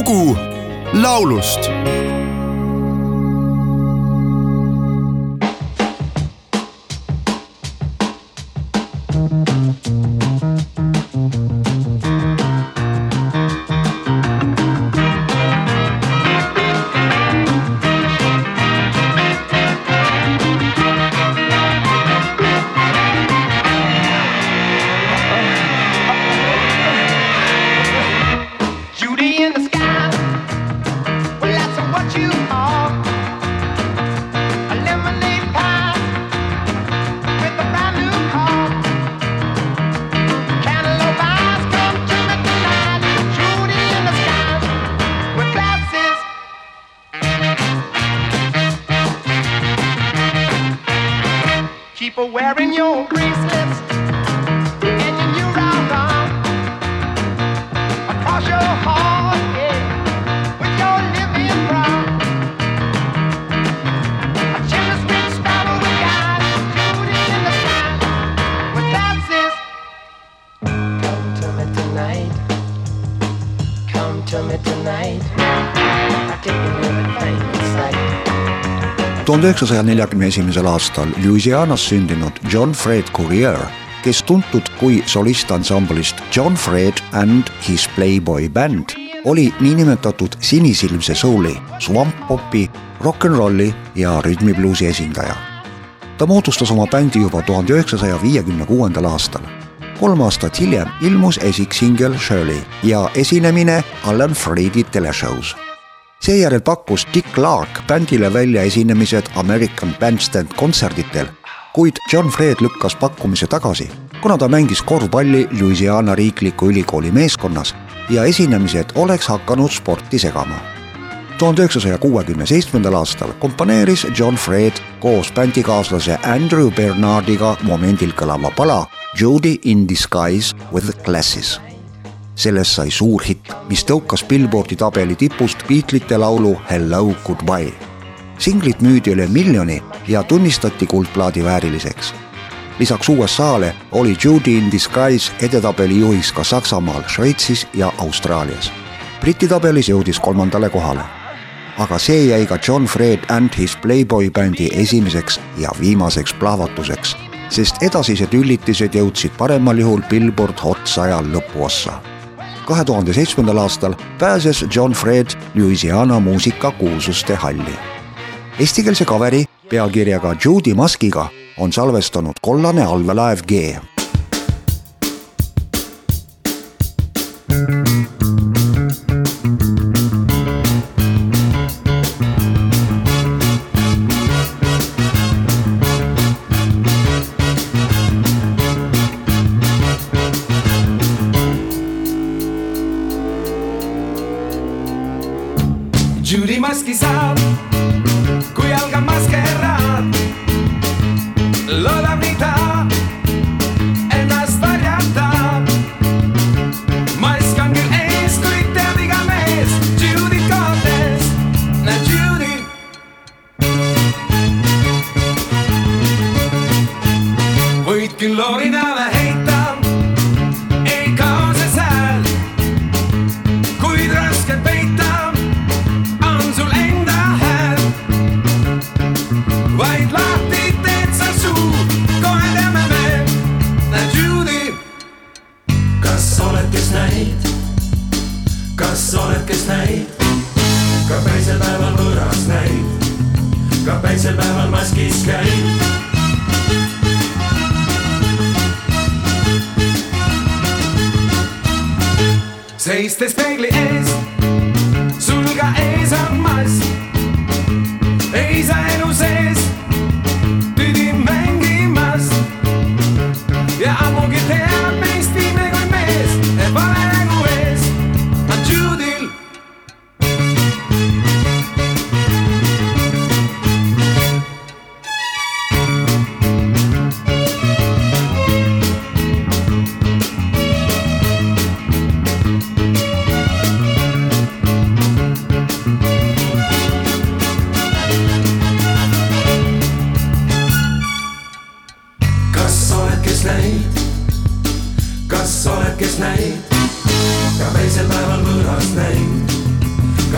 lugu laulust. Judy Keep her wearing your bracelets and new across your heart, yeah, with your living. A in the sky, glasses. Come to me tonight. Come to me tonight. I take sight. Tuhande üheksasaja neljakümne esimesel aastal Louisianas sündinud John Fred Courier, kes tuntud kui solist ansamblist John Fred and his Playboy Band, oli niinimetatud sinisilmse souli, swamp popi, rock n rolli ja rütmibluusi esindaja. ta moodustas oma bändi juba tuhande üheksasaja viiekümne kuuendal aastal. kolm aastat hiljem ilmus esiksingel Shirley ja esinemine Alan Freedi teleshow's seejärel pakkus Dick Clark bändile välja esinemised American Bandstand kontserditel, kuid John Fred lükkas pakkumise tagasi, kuna ta mängis korvpalli Louisiana riikliku ülikooli meeskonnas ja esinemised oleks hakanud sporti segama. tuhande üheksasaja kuuekümne seitsmendal aastal komponeeris John Fred koos bändikaaslase Andrew Bernardiga momendil kõlava pala Judy in disguise with glasses sellest sai suur hitt, mis tõukas Billboardi tabeli tipust Beatlesite laulu Hello Goodbye. singlit müüdi üle miljoni ja tunnistati kuldplaadi vääriliseks. lisaks USA-le oli Judy in Disguise edetabeli juhiks ka Saksamaal, Šveitsis ja Austraalias. Briti tabelis jõudis kolmandale kohale. aga see jäi ka John Fred and his Playboy bändi esimeseks ja viimaseks plahvatuseks, sest edasised üllitised jõudsid paremal juhul Billboard Hot saja lõpuossa kahe tuhande seitsmendal aastal pääses John Fred Louisiana muusikakuulsuste halli. Eestikeelse kaveri pealkirjaga Judy Maskiga on salvestanud kollane allveelaev G Judy Maski saab, kui algab maskeraad. loodab nii ta ennast varjata. mask on küll ees, kuid teab iga mees Judy't kohtes, näed Judy. võid küll loorinale oled, kes näid, kas oled, kes näid, ka päisepäeval võõras näid, ka päisepäeval maskis käid. seistes peegli ees,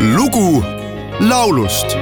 lugu laulust